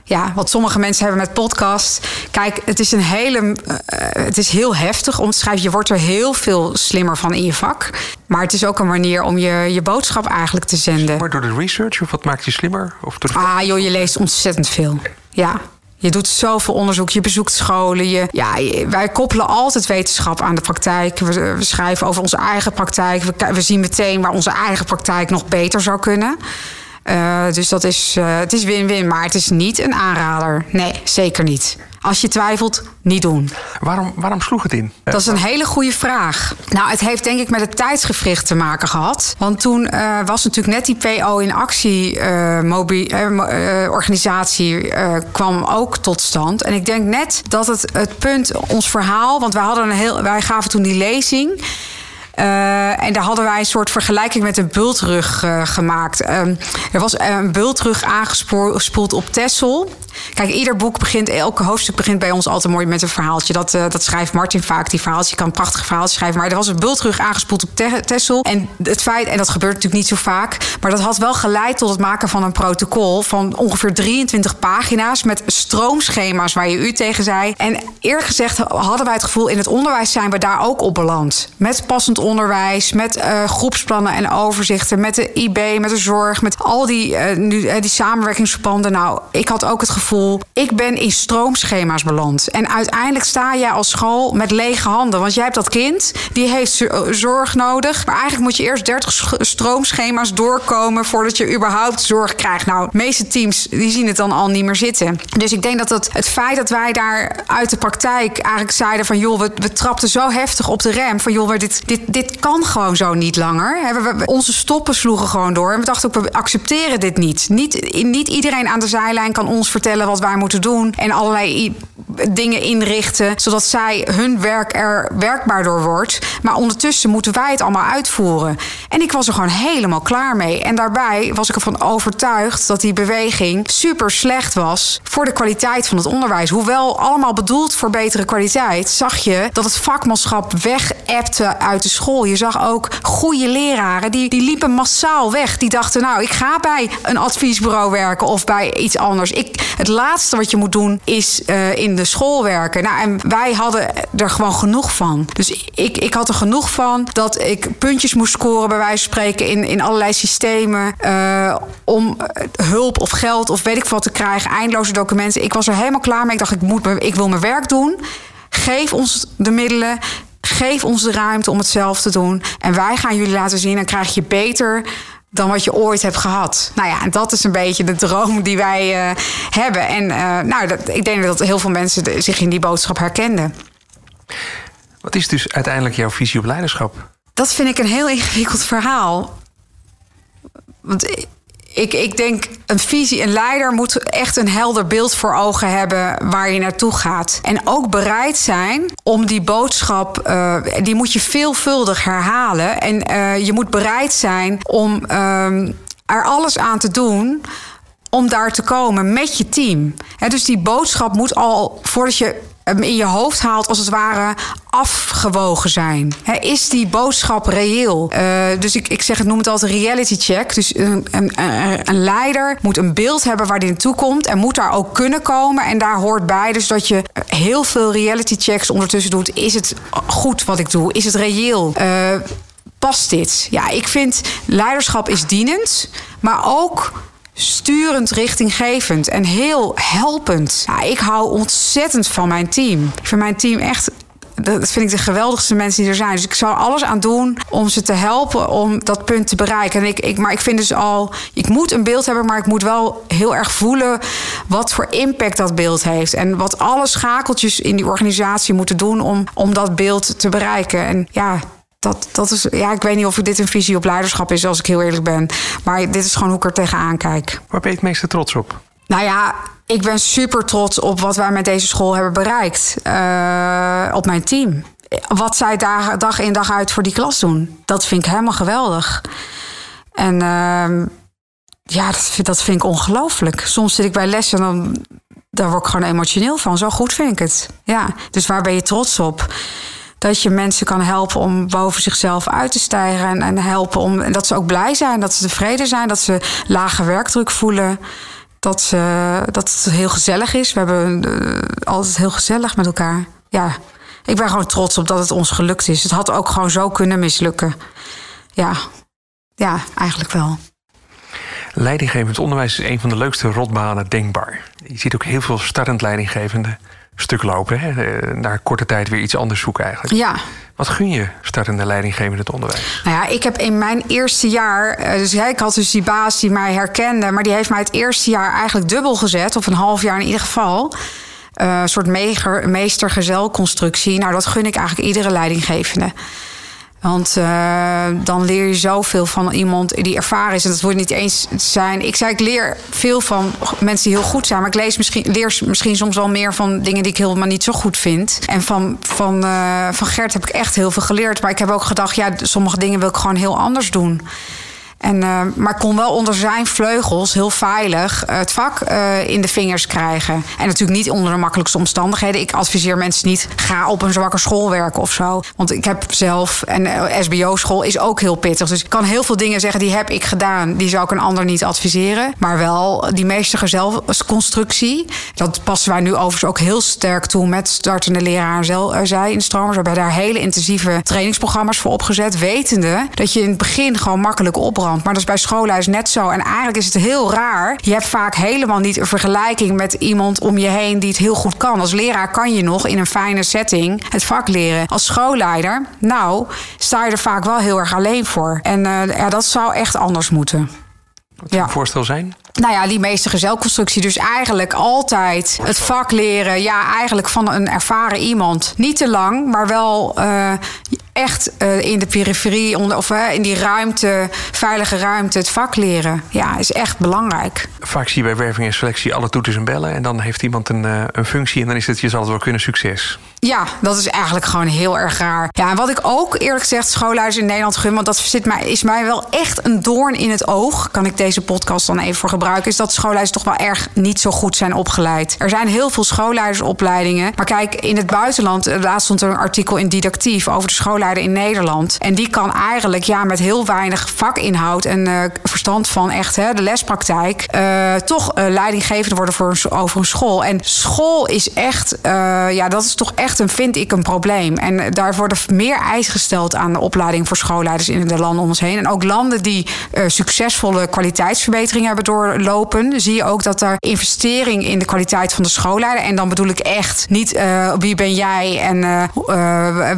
ja, wat sommige mensen hebben met podcast. Kijk, het is een hele. Uh, het is heel heftig om te schrijven. Je wordt er heel veel slimmer van in je vak. Maar het is ook een manier om je, je boodschap eigenlijk te zenden. Maar door de research of wat maakt je slimmer? Of door de... Ah, joh, je leest ontzettend veel. Ja. Je doet zoveel onderzoek, je bezoekt scholen. Je, ja, wij koppelen altijd wetenschap aan de praktijk. We, we schrijven over onze eigen praktijk. We, we zien meteen waar onze eigen praktijk nog beter zou kunnen. Uh, dus dat is, uh, het is win-win, maar het is niet een aanrader. Nee, zeker niet. Als je twijfelt, niet doen. Waarom, waarom sloeg het in? Dat is een hele goede vraag. Nou, het heeft denk ik met het tijdsgevricht te maken gehad. Want toen uh, was natuurlijk net die PO in actie organisatie kwam ook tot stand. En ik denk net dat het, het punt, ons verhaal... want wij, hadden een heel, wij gaven toen die lezing... Uh, en daar hadden wij een soort vergelijking met een bultrug uh, gemaakt. Uh, er was een bultrug aangespoeld op Tessel. Kijk, ieder boek begint, elke hoofdstuk begint bij ons altijd mooi met een verhaaltje. Dat, dat schrijft Martin vaak, die verhaaltjes. Je kan prachtige verhaaltjes schrijven. Maar er was een bultrug aangespoeld op te Tessel. En het feit, en dat gebeurt natuurlijk niet zo vaak. Maar dat had wel geleid tot het maken van een protocol van ongeveer 23 pagina's. Met stroomschema's waar je u tegen zei. En eerlijk gezegd hadden wij het gevoel, in het onderwijs zijn we daar ook op beland. Met passend met uh, groepsplannen en overzichten. Met de IB, met de zorg, met al die, uh, nu, die samenwerkingsverbanden. Nou, ik had ook het gevoel ik ben in stroomschema's beland. En uiteindelijk sta je als school met lege handen. Want jij hebt dat kind, die heeft zorg nodig. Maar eigenlijk moet je eerst 30 stroomschema's doorkomen voordat je überhaupt zorg krijgt. Nou, de meeste teams die zien het dan al niet meer zitten. Dus ik denk dat het, het feit dat wij daar uit de praktijk eigenlijk zeiden van joh, we, we trapten zo heftig op de rem. Van joh, dit, dit, dit kan gewoon zo niet langer. Onze stoppen sloegen gewoon door. En we dachten ook, we accepteren dit niet. Niet, niet iedereen aan de zijlijn kan ons vertellen wat wij moeten doen. En allerlei dingen inrichten, zodat zij hun werk er werkbaar door wordt. Maar ondertussen moeten wij het allemaal uitvoeren. En ik was er gewoon helemaal klaar mee. En daarbij was ik ervan overtuigd dat die beweging super slecht was voor de kwaliteit van het onderwijs. Hoewel allemaal bedoeld voor betere kwaliteit, zag je dat het vakmanschap weg-appte uit de school. Je zag ook goede leraren, die, die liepen massaal weg. Die dachten, nou, ik ga bij een adviesbureau werken of bij iets anders. Ik, het laatste wat je moet doen is uh, in de school werken. Nou, en wij hadden er gewoon genoeg van. Dus ik, ik had er genoeg van dat ik puntjes moest scoren, bij wijze van spreken, in, in allerlei systemen. Uh, om hulp of geld of weet ik wat te krijgen. Eindeloze documenten. Ik was er helemaal klaar mee. Ik dacht, ik, moet, ik wil mijn werk doen. Geef ons de middelen. Geef ons de ruimte om het zelf te doen. En wij gaan jullie laten zien. Dan krijg je beter dan wat je ooit hebt gehad. Nou ja, en dat is een beetje de droom die wij uh, hebben. En uh, nou, dat, ik denk dat heel veel mensen zich in die boodschap herkenden. Wat is dus uiteindelijk jouw visie op leiderschap? Dat vind ik een heel ingewikkeld verhaal. Want ik, ik denk, een visie, een leider moet echt een helder beeld voor ogen hebben waar je naartoe gaat. En ook bereid zijn om die boodschap, uh, die moet je veelvuldig herhalen. En uh, je moet bereid zijn om uh, er alles aan te doen om daar te komen met je team. Dus die boodschap moet al, voordat je in je hoofd haalt, als het ware afgewogen zijn. is die boodschap reëel? Uh, dus ik, ik zeg het, noem het altijd reality check. Dus een, een, een, leider moet een beeld hebben waar hij naartoe komt en moet daar ook kunnen komen. En daar hoort bij dus dat je heel veel reality checks ondertussen doet. Is het goed wat ik doe? Is het reëel? Uh, past dit? Ja, ik vind leiderschap is dienend, maar ook sturend, richtinggevend en heel helpend. Ik hou ontzettend van mijn team. Ik vind mijn team echt dat vind ik de geweldigste mensen die er zijn. Dus ik zal alles aan doen om ze te helpen om dat punt te bereiken. En ik, ik, maar ik vind dus al, ik moet een beeld hebben, maar ik moet wel heel erg voelen wat voor impact dat beeld heeft. En wat alle schakeltjes in die organisatie moeten doen om, om dat beeld te bereiken. En ja, dat, dat is, ja, ik weet niet of dit een visie op leiderschap is, als ik heel eerlijk ben. Maar dit is gewoon hoe ik er tegenaan kijk. Waar ben je het meeste trots op? Nou ja, ik ben super trots op wat wij met deze school hebben bereikt. Uh, op mijn team. Wat zij dag, dag in dag uit voor die klas doen. Dat vind ik helemaal geweldig. En uh, ja, dat, dat vind ik ongelooflijk. Soms zit ik bij lessen en dan daar word ik gewoon emotioneel van. Zo goed vind ik het. Ja, dus waar ben je trots op? Dat je mensen kan helpen om boven zichzelf uit te stijgen. En, en helpen om dat ze ook blij zijn, dat ze tevreden zijn, dat ze lage werkdruk voelen. Dat, ze, dat het heel gezellig is. We hebben uh, altijd heel gezellig met elkaar. Ja, ik ben gewoon trots op dat het ons gelukt is. Het had ook gewoon zo kunnen mislukken. Ja, ja eigenlijk wel. Leidinggevend onderwijs is een van de leukste rotbanen denkbaar. Je ziet ook heel veel startend leidinggevenden stuk lopen. Hè? Eh, na korte tijd weer iets anders zoeken eigenlijk. Ja. Wat gun je startende leidinggevende het onderwijs? Nou ja, ik heb in mijn eerste jaar... Eh, dus ik had dus die baas die mij herkende... maar die heeft mij het eerste jaar eigenlijk dubbel gezet. Of een half jaar in ieder geval. Uh, een soort meester-gezel-constructie. Nou, dat gun ik eigenlijk iedere leidinggevende. Want uh, dan leer je zoveel van iemand die ervaren is. En dat wordt niet eens zijn. Ik zei, ik leer veel van mensen die heel goed zijn. Maar ik lees misschien, leer misschien soms wel meer van dingen die ik helemaal niet zo goed vind. En van, van, uh, van Gert heb ik echt heel veel geleerd. Maar ik heb ook gedacht, ja, sommige dingen wil ik gewoon heel anders doen. En, uh, maar kon wel onder zijn vleugels heel veilig het vak uh, in de vingers krijgen. En natuurlijk niet onder de makkelijkste omstandigheden. Ik adviseer mensen niet, ga op een zwakke school werken of zo. Want ik heb zelf, en SBO-school is ook heel pittig. Dus ik kan heel veel dingen zeggen, die heb ik gedaan. Die zou ik een ander niet adviseren. Maar wel die meestige zelfconstructie. Dat passen wij nu overigens ook heel sterk toe met startende leraar zij in stromers. Hebben daar hele intensieve trainingsprogramma's voor opgezet. Wetende dat je in het begin gewoon makkelijk maar dat is bij schoolhuis net zo. En eigenlijk is het heel raar. Je hebt vaak helemaal niet een vergelijking met iemand om je heen die het heel goed kan. Als leraar kan je nog in een fijne setting het vak leren. Als schoolleider, nou, sta je er vaak wel heel erg alleen voor. En uh, ja, dat zou echt anders moeten. Wat zou ja. een voorstel zijn? Nou ja, die meeste gezelconstructie. Dus eigenlijk altijd het vak leren. Ja, eigenlijk van een ervaren iemand. Niet te lang, maar wel uh, echt uh, in de periferie, onder, of uh, in die ruimte, veilige ruimte, het vak leren. Ja, is echt belangrijk. Vaak zie je bij werving en selectie alle toeters en bellen. En dan heeft iemand een, uh, een functie en dan is het, je zal het wel kunnen, succes. Ja, dat is eigenlijk gewoon heel erg raar. Ja, en wat ik ook eerlijk gezegd schoolhuis in Nederland gun, want dat zit mij, is mij wel echt een doorn in het oog. Kan ik deze podcast dan even voor gebruiken? Is dat schoolhuis toch wel erg niet zo goed zijn opgeleid. Er zijn heel veel schoolleidersopleidingen. Maar kijk, in het buitenland, laatst stond er een artikel in Didactief over de schoolleider in Nederland. En die kan eigenlijk ja, met heel weinig vakinhoud en uh, verstand van echt hè, de lespraktijk. Uh, toch leidinggevend worden voor over een school. En school is echt, ja, dat is toch echt een, vind ik, een probleem. En daar worden meer eisen gesteld aan de opleiding voor schoolleiders in de landen om ons heen. En ook landen die succesvolle kwaliteitsverbeteringen hebben doorlopen, zie je ook dat er investering in de kwaliteit van de schoolleider. En dan bedoel ik echt niet wie ben jij en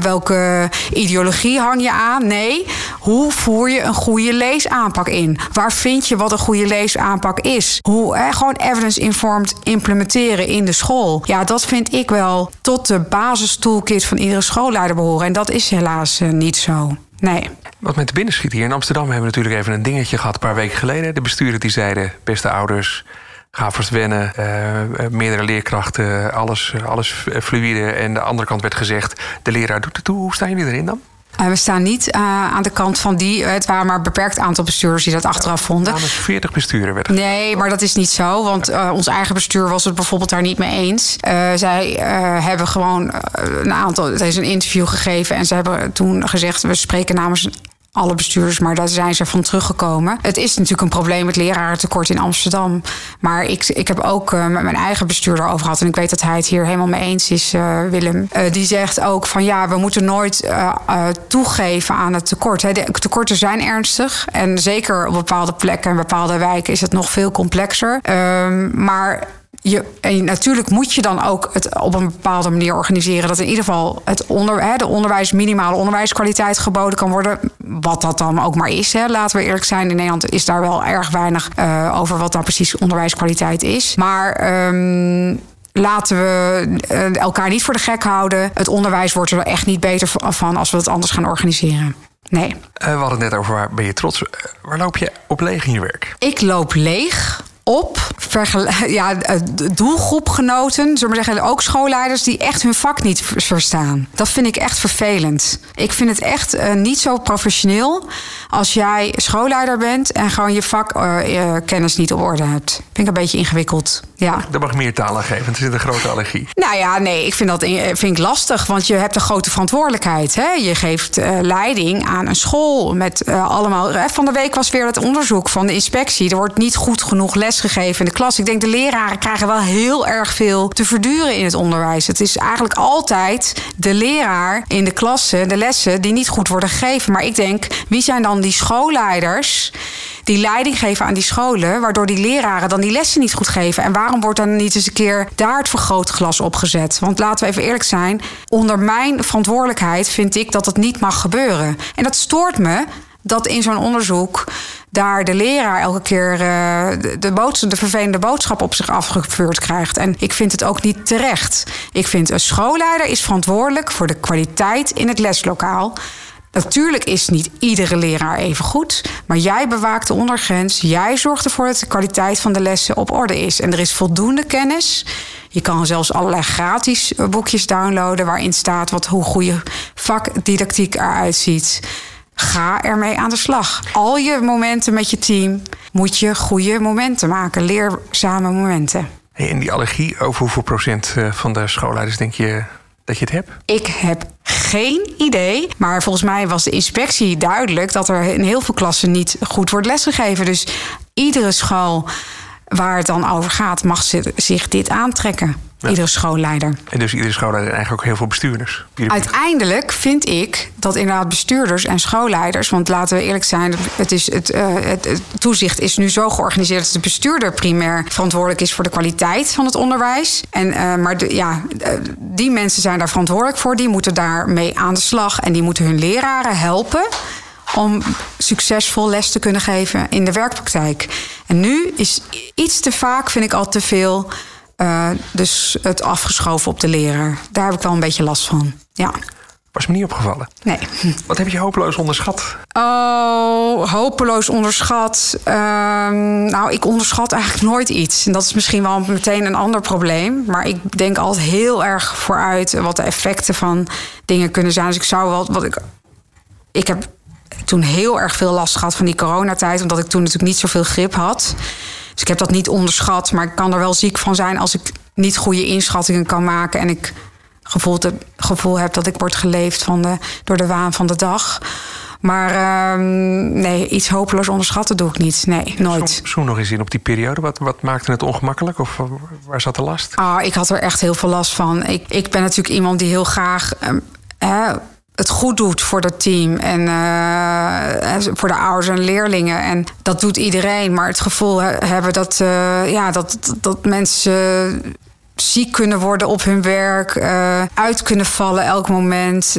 welke ideologie hang je aan. Nee, hoe voer je een goede leesaanpak in? Waar vind je wat een goede leesaanpak is? Hoe hè, gewoon evidence-informed implementeren in de school. Ja, dat vind ik wel tot de basistoolkit van iedere schoolleider behoren. En dat is helaas uh, niet zo. Nee. Wat met de binnenschiet hier in Amsterdam hebben we natuurlijk even een dingetje gehad een paar weken geleden. De bestuurders die zeiden, beste ouders, ga vast wennen. Uh, meerdere leerkrachten, alles, alles fluïde. En de andere kant werd gezegd, de leraar doet het toe. Hoe staan jullie erin dan? We staan niet uh, aan de kant van die. Het waren maar een beperkt aantal bestuurders die dat achteraf vonden. Namens 40 besturen werd Nee, maar dat is niet zo. Want uh, ons eigen bestuur was het bijvoorbeeld daar niet mee eens. Zij hebben gewoon een aantal. Het is een interview gegeven. En ze hebben toen gezegd: we spreken namens alle bestuurders, maar daar zijn ze van teruggekomen. Het is natuurlijk een probleem met lerarentekort in Amsterdam. Maar ik, ik heb ook uh, met mijn eigen bestuurder over gehad. En ik weet dat hij het hier helemaal mee eens is, uh, Willem. Uh, die zegt ook van ja, we moeten nooit toegeven aan het tekort. Hè. De tekorten zijn ernstig. En zeker op bepaalde plekken en bepaalde wijken is het nog veel complexer. Ehm, maar je, en natuurlijk moet je dan ook het op een bepaalde manier organiseren. Dat in ieder geval het onder, hè, de onderwijs, minimale onderwijskwaliteit geboden kan worden. Wat dat dan ook maar is. Hè. Laten we eerlijk zijn, in Nederland is daar wel erg weinig uh, over wat dan precies onderwijskwaliteit is. Maar. Um, laten we uh, elkaar niet voor de gek houden. Het onderwijs wordt er echt niet beter van als we het anders gaan organiseren. Nee. Uh, we hadden het net over waar ben je trots. Waar loop je op leeg in je werk? Ik loop leeg op ja, doelgroepgenoten, zullen we zeggen, ook schoolleiders die echt hun vak niet verstaan. Dat vind ik echt vervelend. Ik vind het echt uh, niet zo professioneel als jij schoolleider bent en gewoon je vakkennis uh, niet op orde hebt. Vind ik een beetje ingewikkeld. Ja. Dat mag meer talen geven, het is een grote allergie. Nou ja, nee, ik vind dat vind ik lastig, want je hebt een grote verantwoordelijkheid. Hè? Je geeft uh, leiding aan een school met allemaal. Van de week was weer het onderzoek van de inspectie. Er wordt niet goed genoeg les gegeven in de klas. Ik denk de leraren krijgen wel heel erg veel te verduren in het onderwijs. Het is eigenlijk altijd de leraar in de klassen, de lessen, die niet goed worden gegeven. Maar ik denk, wie zijn dan die schoolleiders? die leiding geven aan die scholen, waardoor die leraren dan die lessen niet goed geven. En waarom wordt dan niet eens een keer daar het vergrootglas opgezet? Want laten we even eerlijk zijn, onder mijn verantwoordelijkheid vind ik dat het niet mag gebeuren. En dat stoort me dat in zo'n onderzoek daar de leraar elke keer uh, de, de vervelende boodschap op zich afgevuurd krijgt. En ik vind het ook niet terecht. Ik vind een schoolleider is verantwoordelijk voor de kwaliteit in het leslokaal. Natuurlijk is niet iedere leraar even goed, maar jij bewaakt de ondergrens. Jij zorgt ervoor dat de kwaliteit van de lessen op orde is. En er is voldoende kennis. Je kan zelfs allerlei gratis boekjes downloaden waarin staat wat, hoe goede vakdidactiek eruit ziet. Ga ermee aan de slag. Al je momenten met je team moet je goede momenten maken, leerzame momenten. Hey, en die allergie, over hoeveel procent eh, van de schoolleiders denk je dat je het hebt? Ik heb geen idee. Maar volgens mij was de inspectie duidelijk dat er in heel veel klassen niet goed wordt lesgegeven. Dus iedere school waar het dan over gaat, mag zich dit aantrekken. Iedere schoolleider. En dus iedere schoolleider eigenlijk ook heel veel bestuurders. Uiteindelijk vind ik dat inderdaad bestuurders en schoolleiders... want laten we eerlijk zijn, het, is het, uh, het, toezicht is nu zo georganiseerd... dat de bestuurder primair verantwoordelijk is voor de kwaliteit van het onderwijs. En, uh, maar de, ja, uh, die mensen zijn daar verantwoordelijk voor. Die moeten daarmee aan de slag en die moeten hun leraren helpen om succesvol les te kunnen geven in de werkpraktijk. En nu is iets te vaak, vind ik al te veel uh, dus het afgeschoven op de leraar. Daar heb ik wel een beetje last van. Ja. Was me niet opgevallen. Nee. Wat heb je hopeloos onderschat? Oh, hopeloos onderschat. Uh, nou, ik onderschat eigenlijk nooit iets. En dat is misschien wel meteen een ander probleem. Maar ik denk altijd heel erg vooruit wat de effecten van dingen kunnen zijn. Dus ik zou wel. Wat ik, ik heb toen heel erg veel last gehad van die coronatijd. Omdat ik toen natuurlijk niet zoveel grip had. Dus ik heb dat niet onderschat, maar ik kan er wel ziek van zijn als ik niet goede inschattingen kan maken en ik gevoel, gevoel heb dat ik word geleefd van de, door de waan van de dag. Maar uh, nee, iets hopeloos onderschatten doe ik niet. Nee, nooit. Zoom nog eens in op die periode. Wat, wat maakte het ongemakkelijk of waar zat de last? Ah, ik had er echt heel veel last van. Ik, ik ben natuurlijk iemand die heel graag. Uh, het goed doet voor het team en uh, voor de ouders en leerlingen. En dat doet iedereen. Maar het gevoel hebben dat, uh, ja, dat, dat mensen ziek kunnen worden op hun werk, uh, uit kunnen vallen elk moment.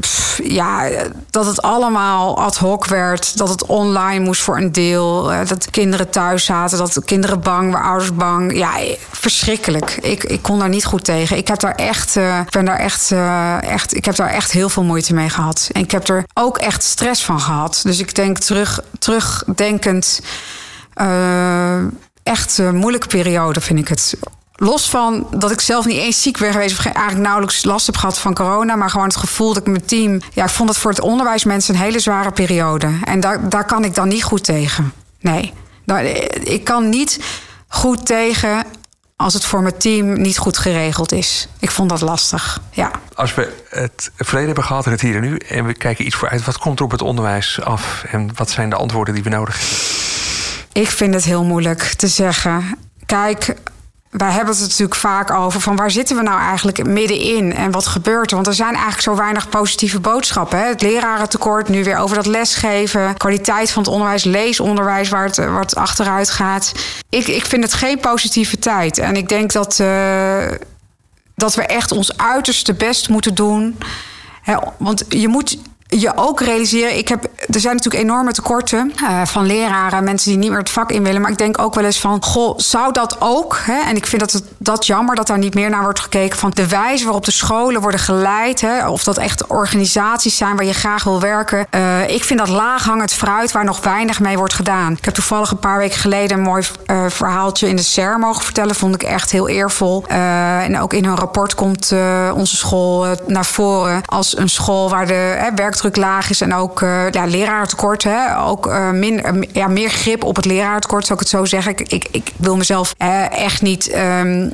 Pff, ja, dat het allemaal ad hoc werd, dat het online moest voor een deel, uh, dat kinderen thuis zaten, dat kinderen bang, waar ouders bang. Ja, verschrikkelijk. Ik, ik kon daar niet goed tegen. Ik heb daar echt, ben daar echt, echt, ik heb daar echt heel veel moeite mee gehad. En ik heb er ook echt stress van gehad. Dus ik denk terug, terugdenkend. echt een moeilijke periode vind ik het los van dat ik zelf niet eens ziek ben geweest... of eigenlijk nauwelijks last heb gehad van corona... maar gewoon het gevoel dat ik mijn team... ja, ik vond het voor het onderwijs mensen een hele zware periode. En daar, daar kan ik dan niet goed tegen. Nee, nou, ik kan niet goed tegen als het voor mijn team niet goed geregeld is. Ik vond dat lastig, ja. Als we het verleden hebben gehad en het hier en nu... en we kijken iets vooruit, wat komt er op het onderwijs af... en wat zijn de antwoorden die we nodig hebben? Ik vind het heel moeilijk te zeggen. Kijk, wij hebben het natuurlijk vaak over van waar zitten we nou eigenlijk middenin en wat gebeurt er? Want er zijn eigenlijk zo weinig positieve boodschappen. Hè? Het lerarentekort, nu weer over dat lesgeven, kwaliteit van het onderwijs, leesonderwijs waar het, waar het achteruit gaat. Ik, ik vind het geen positive tijd. En ik denk dat, uh, dat we echt ons uiterste best moeten doen. Hè? Want je moet je ook realiseren, ik heb, er zijn natuurlijk enorme tekorten uh, van leraren, mensen die niet meer het vak in willen. Maar ik denk ook wel eens van, goh, zou dat ook? Hè? En ik vind dat het, dat jammer dat daar niet meer naar wordt gekeken van de wijze waarop de scholen worden geleid. Hè? Of dat echt organisaties zijn waar je graag wil werken. Uh, ik vind dat laaghangend fruit waar nog weinig mee wordt gedaan. Ik heb toevallig een paar weken geleden een mooi uh, verhaaltje in de SER mogen vertellen. Vond ik echt heel eervol. en ook in hun rapport komt onze school naar voren als een school waar de werk werkdruk laag is en ook uh, ja, leraartekort. Hè? Ook uh, min, ja, meer grip op het leraartekort, zou ik het zo zeggen. Ik, ik, ik wil mezelf echt niet. Um,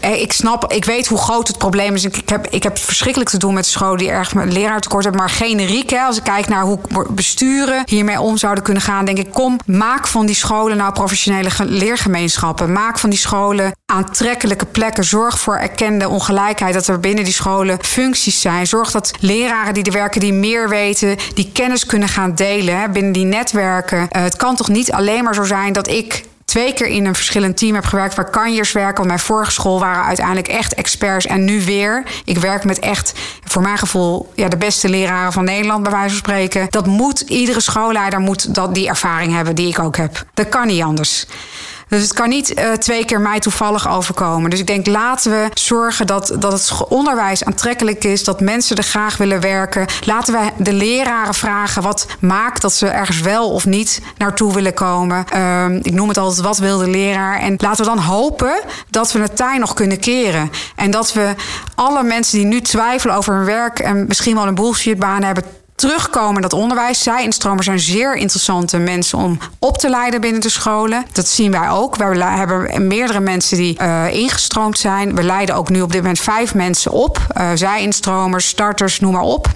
ik snap, ik weet hoe groot het probleem is. Ik, heb, ik heb verschrikkelijk te doen met scholen die erg met leraartekort hebben. Maar generiek, hè, als ik kijk naar hoe besturen hiermee om zouden kunnen gaan, denk ik: kom, maak van die scholen nou professionele leergemeenschappen. Maak van die scholen aantrekkelijke plekken. Zorg voor erkende ongelijkheid. Dat er binnen die scholen functies zijn. Zorg dat leraren die er werken, die meer weten, die kennis kunnen gaan delen binnen die netwerken. Uh, het kan toch niet alleen maar zo zijn dat ik twee keer in een verschillend team heb gewerkt waar kanjers werken. Want mijn vorige school waren uiteindelijk echt experts. En nu weer. Ik werk met echt, voor mijn gevoel, ja, de beste leraren van Nederland, bij wijze van spreken. Dat moet, iedere schoolleider moet dat, die ervaring hebben die ik ook heb. Dat kan niet anders. Dus het kan niet uh, twee keer mij toevallig overkomen. Dus ik denk, laten we zorgen dat, dat het onderwijs aantrekkelijk is, dat mensen er graag willen werken. Laten we de leraren vragen wat maakt dat ze ergens wel of niet naartoe willen komen. Uh, ik noem het altijd, wat wil de leraar? En laten we dan hopen dat we het tij nog kunnen keren. En dat we alle mensen die nu twijfelen over hun werk en misschien wel een bullshitbaan hebben, terugkomen dat onderwijs. Zij instromers zijn zeer interessante mensen om op te leiden binnen de scholen. Dat zien wij ook. We hebben meerdere mensen die uh, ingestroomd zijn. We leiden ook nu op dit moment vijf mensen op. Uh, zij instromers, starters, noem maar op.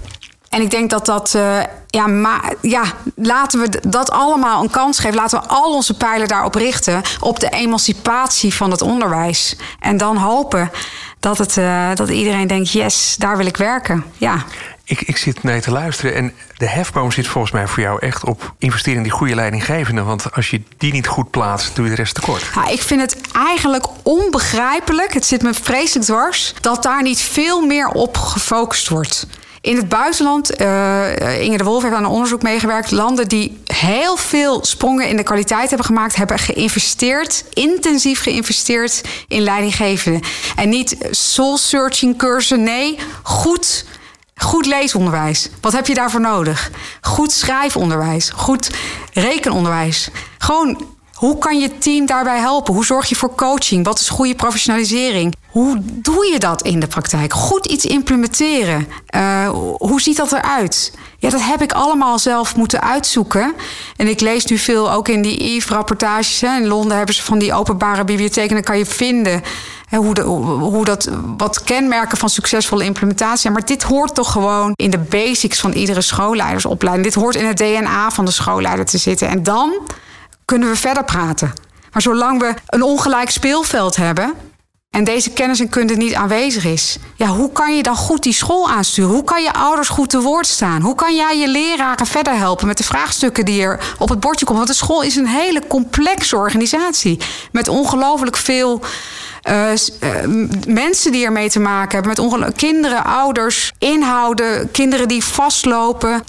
En ik denk dat dat, uh, ja, maar, ja, laten we dat allemaal een kans geven. Laten we al onze pijlen daarop richten. Op de emancipatie van het onderwijs. En dan hopen dat, het, dat iedereen denkt: yes, daar wil ik werken. Ja. Ik, ik zit mee te luisteren en de hefboom zit volgens mij voor jou echt op investeren in die goede leidinggevende. Want als je die niet goed plaatst, doe je de rest tekort. Ja, ik vind het eigenlijk onbegrijpelijk, het zit me vreselijk dwars, dat daar niet veel meer op gefocust wordt. In het buitenland, uh, Inge de Wolf heeft aan een onderzoek meegewerkt. Landen die heel veel sprongen in de kwaliteit hebben gemaakt, hebben geïnvesteerd, intensief geïnvesteerd in leidinggevenden. En niet soul-searching cursussen, nee, goed Goed leesonderwijs. Wat heb je daarvoor nodig? Goed schrijfonderwijs. Goed rekenonderwijs. Gewoon, hoe kan je team daarbij helpen? Hoe zorg je voor coaching? Wat is goede professionalisering? Hoe doe je dat in de praktijk? Goed iets implementeren. Uh, hoe ziet dat eruit? Ja, dat heb ik allemaal zelf moeten uitzoeken. En ik lees nu veel ook in die Eve-rapportages. In Londen hebben ze van die openbare bibliotheken. En dan kan je vinden hoe, hoe dat, wat kenmerken van succesvolle implementatie. Maar dit hoort toch gewoon in de basics van iedere schoolleidersopleiding. Dit hoort in het DNA van de schoolleider te zitten. En dan kunnen we verder praten. Maar zolang we een ongelijk speelveld hebben, en deze kennis en kunde niet aanwezig is, ja, hoe kan je dan goed die school aansturen? Hoe kan je ouders goed te woord staan? Hoe kan jij je leraren verder helpen met de vraagstukken die er op het bordje komen? Want de school is een hele complexe organisatie met ongelooflijk veel uh, mensen die ermee te maken hebben, met ongeluk, kinderen, ouders, inhouden, kinderen die vastlopen.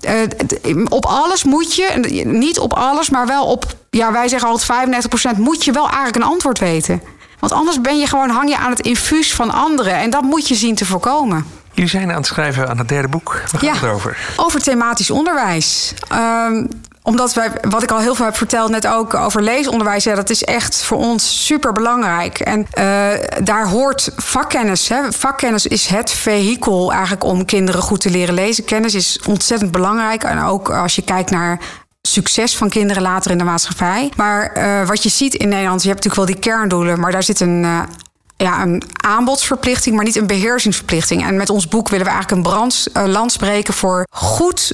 op alles moet je, niet op alles, maar wel op, ja, wij zeggen altijd 35% moet je wel eigenlijk een antwoord weten. Want anders ben je gewoon, hang je aan het infuus van anderen. En dat moet je zien te voorkomen. Jullie zijn aan het schrijven aan het derde boek. Waar gaat het over? Over thematisch onderwijs. Um, omdat wij, wat ik al heel veel heb verteld, net ook over leesonderwijs, ja, dat is echt voor ons super belangrijk. En uh, daar hoort vakkennis. Hè. Vakkennis is het vehikel eigenlijk om kinderen goed te leren lezen. Kennis is ontzettend belangrijk. En ook als je kijkt naar succes van kinderen later in de maatschappij. Maar uh, wat je ziet in Nederland, je hebt natuurlijk wel die kerndoelen, maar daar zit een. Uh, ja, een aanbodsverplichting, maar niet een beheersingsverplichting. En met ons boek willen we eigenlijk een brand, uh, spreken voor goed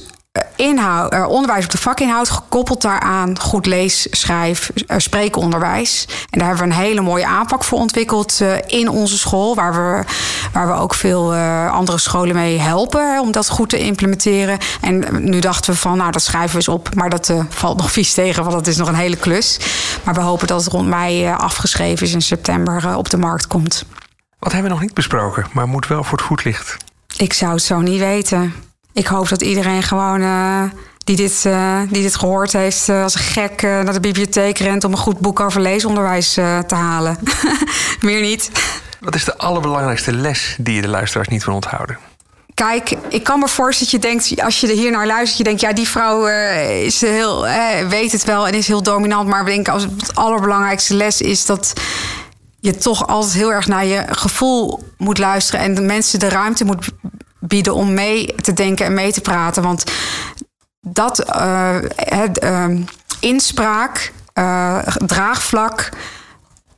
inhoud, uh, onderwijs op de vakinhoud, gekoppeld daaraan goed lees, schrijf, uh, spreekonderwijs. En daar hebben we een hele mooie aanpak voor ontwikkeld uh, in onze school, waar we, waar we ook veel andere scholen mee helpen hè, om dat goed te implementeren. En nu dachten we van, nou, dat schrijven we eens op, maar dat valt nog vies tegen, want dat is nog een hele klus. Maar we hopen dat het rond mei afgeschreven is in september op de markt komt. Wat hebben we nog niet besproken, maar moet wel voor het voetlicht? Ik zou het zo niet weten ik hoop dat iedereen gewoon uh, die, dit, uh, die dit gehoord heeft, uh, als een gek naar de bibliotheek rent om een goed boek over leesonderwijs te halen. Meer niet. Wat is de allerbelangrijkste les die je de luisteraars niet wil onthouden? Kijk, ik kan me voorstellen dat je denkt, als je er hier naar luistert, je denkt, ja, die vrouw is heel, weet het wel en is heel dominant. Maar ik denk, als het allerbelangrijkste les is dat je toch altijd heel erg naar je gevoel moet luisteren en de mensen de ruimte moet bieden om mee te denken en mee te praten. Want dat het, uh, inspraak, uh, draagvlak,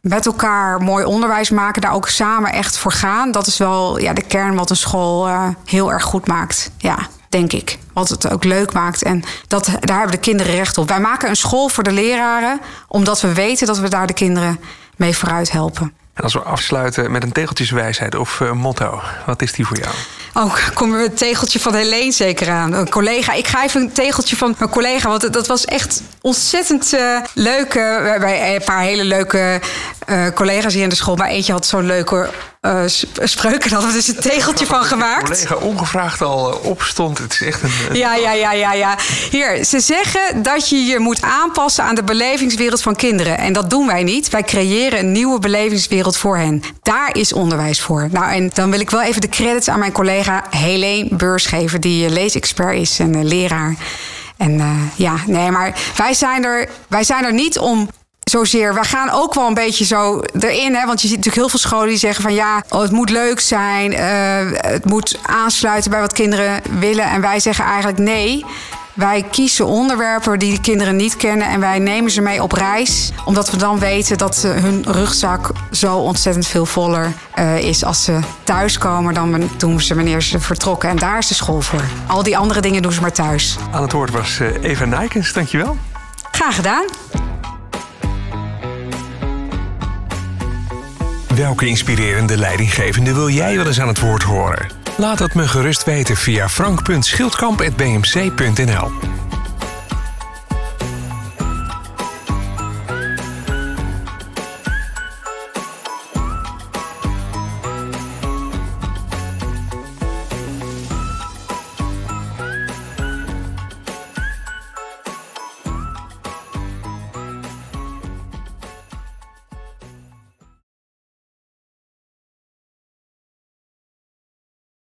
met elkaar mooi onderwijs maken, daar ook samen echt voor gaan. Dat is wel ja, de kern wat een school heel erg goed maakt. Ja, denk ik. Wat het ook leuk maakt. En dat, daar hebben de kinderen recht op. Wij maken een school voor de leraren, omdat we weten dat we daar de kinderen mee vooruit helpen. En als we afsluiten met een tegeltjeswijsheid of uh, motto, wat is die voor jou? Oh, komen we het tegeltje van Helene zeker aan. Een collega. Ik ga even een tegeltje van mijn collega. Want dat was echt ontzettend uh, leuk. Uh, bij een paar hele leuke collega's hier in de school. Maar eentje had zo'n leuke uh, spreuken. Hadden we dus een tegeltje van gemaakt. collega ongevraagd al opstond. Het is echt een... Ja, ja, ja, ja, ja. Hier, ze zeggen dat je je moet aanpassen aan de belevingswereld van kinderen. En dat doen wij niet. Wij creëren een nieuwe belevingswereld voor hen. Daar is onderwijs voor. Nou, en dan wil ik wel even de credits aan mijn collega Helene Beurs geven... die leesexpert is en leraar. En uh, ja, nee, maar wij zijn er, wij zijn er niet om zozeer. We gaan ook wel een beetje zo erin. Hè? Want je ziet natuurlijk heel veel scholen die zeggen van ja, oh, het moet leuk zijn. Uh, het moet aansluiten bij wat kinderen willen. En wij zeggen eigenlijk nee. Wij kiezen onderwerpen die de kinderen niet kennen en wij nemen ze mee op reis. Omdat we dan weten dat hun rugzak zo ontzettend veel voller uh, is als ze thuiskomen dan doen ze wanneer ze vertrokken. En daar is de school voor. Al die andere dingen doen ze maar thuis. Aan het woord was uh, Eva Nijkens, dankjewel. Graag gedaan. Welke inspirerende leidinggevende wil jij wel eens aan het woord horen? Laat het me gerust weten via frank.schildkamp.bmc.nl